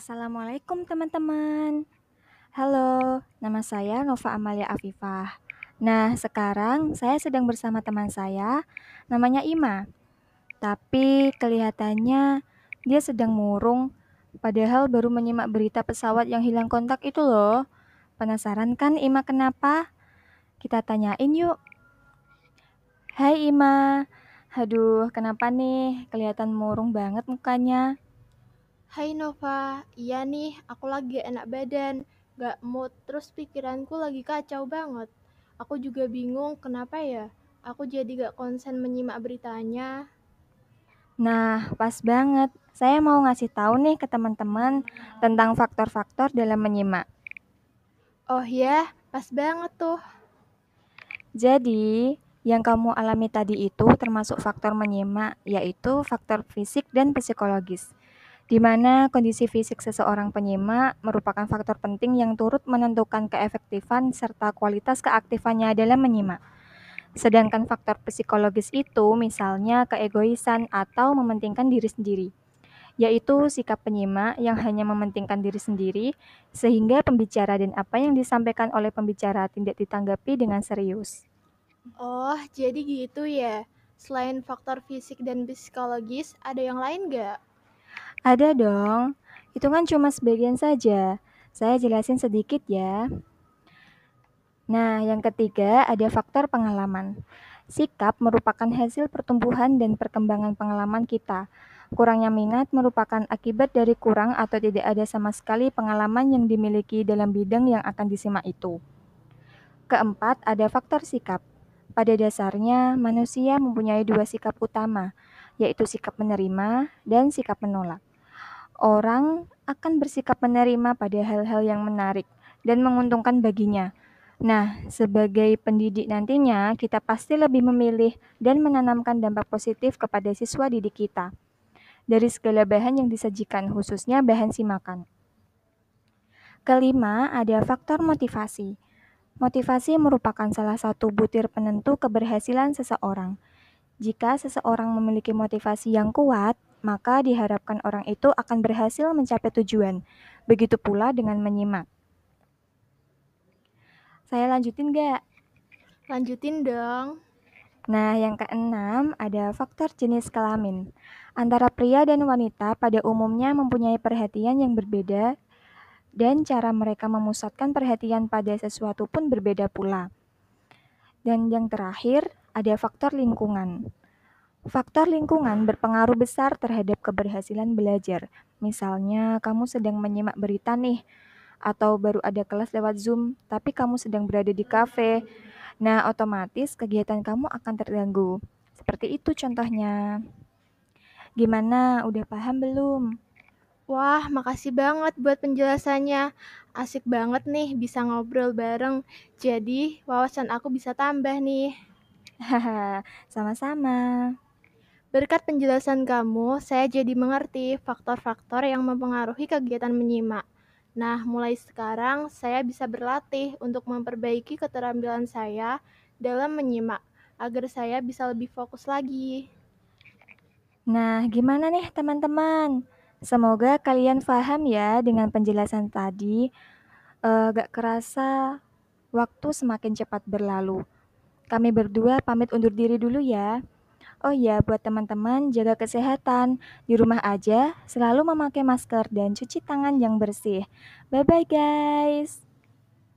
Assalamualaikum teman-teman. Halo, nama saya Nova Amalia Afifah. Nah, sekarang saya sedang bersama teman saya, namanya Ima. Tapi kelihatannya dia sedang murung, padahal baru menyimak berita pesawat yang hilang kontak itu loh. Penasaran kan Ima kenapa? Kita tanyain yuk. Hai Ima, aduh kenapa nih? Kelihatan murung banget mukanya. Hai Nova, iya nih, aku lagi enak badan, gak mood, terus pikiranku lagi kacau banget. Aku juga bingung kenapa ya, aku jadi gak konsen menyimak beritanya. Nah, pas banget. Saya mau ngasih tahu nih ke teman-teman tentang faktor-faktor dalam menyimak. Oh ya, pas banget tuh. Jadi, yang kamu alami tadi itu termasuk faktor menyimak, yaitu faktor fisik dan psikologis di mana kondisi fisik seseorang penyimak merupakan faktor penting yang turut menentukan keefektifan serta kualitas keaktifannya dalam menyimak. Sedangkan faktor psikologis itu misalnya keegoisan atau mementingkan diri sendiri, yaitu sikap penyimak yang hanya mementingkan diri sendiri sehingga pembicara dan apa yang disampaikan oleh pembicara tidak ditanggapi dengan serius. Oh, jadi gitu ya. Selain faktor fisik dan psikologis, ada yang lain gak? Ada dong, itu kan cuma sebagian saja. Saya jelasin sedikit ya. Nah, yang ketiga ada faktor pengalaman. Sikap merupakan hasil pertumbuhan dan perkembangan pengalaman kita. Kurangnya minat merupakan akibat dari kurang atau tidak ada sama sekali pengalaman yang dimiliki dalam bidang yang akan disimak itu. Keempat, ada faktor sikap. Pada dasarnya, manusia mempunyai dua sikap utama, yaitu sikap menerima dan sikap menolak orang akan bersikap menerima pada hal-hal yang menarik dan menguntungkan baginya. Nah, sebagai pendidik nantinya, kita pasti lebih memilih dan menanamkan dampak positif kepada siswa didik kita dari segala bahan yang disajikan, khususnya bahan simakan. Kelima, ada faktor motivasi. Motivasi merupakan salah satu butir penentu keberhasilan seseorang. Jika seseorang memiliki motivasi yang kuat, maka diharapkan orang itu akan berhasil mencapai tujuan. Begitu pula dengan menyimak. Saya lanjutin gak? Lanjutin dong. Nah, yang keenam ada faktor jenis kelamin. Antara pria dan wanita pada umumnya mempunyai perhatian yang berbeda dan cara mereka memusatkan perhatian pada sesuatu pun berbeda pula. Dan yang terakhir, ada faktor lingkungan. Faktor lingkungan berpengaruh besar terhadap keberhasilan belajar. Misalnya, kamu sedang menyimak berita nih, atau baru ada kelas lewat Zoom, tapi kamu sedang berada di kafe. Nah, otomatis kegiatan kamu akan terganggu. Seperti itu contohnya. Gimana, udah paham belum? Wah, makasih banget buat penjelasannya. Asik banget nih bisa ngobrol bareng. Jadi, wawasan aku bisa tambah nih. Haha, sama-sama. Berkat penjelasan kamu, saya jadi mengerti faktor-faktor yang mempengaruhi kegiatan menyimak. Nah, mulai sekarang saya bisa berlatih untuk memperbaiki keterampilan saya dalam menyimak agar saya bisa lebih fokus lagi. Nah, gimana nih teman-teman? Semoga kalian paham ya dengan penjelasan tadi. Uh, gak kerasa waktu semakin cepat berlalu. Kami berdua pamit undur diri dulu ya. Oh iya, buat teman-teman, jaga kesehatan. Di rumah aja, selalu memakai masker dan cuci tangan yang bersih. Bye-bye guys.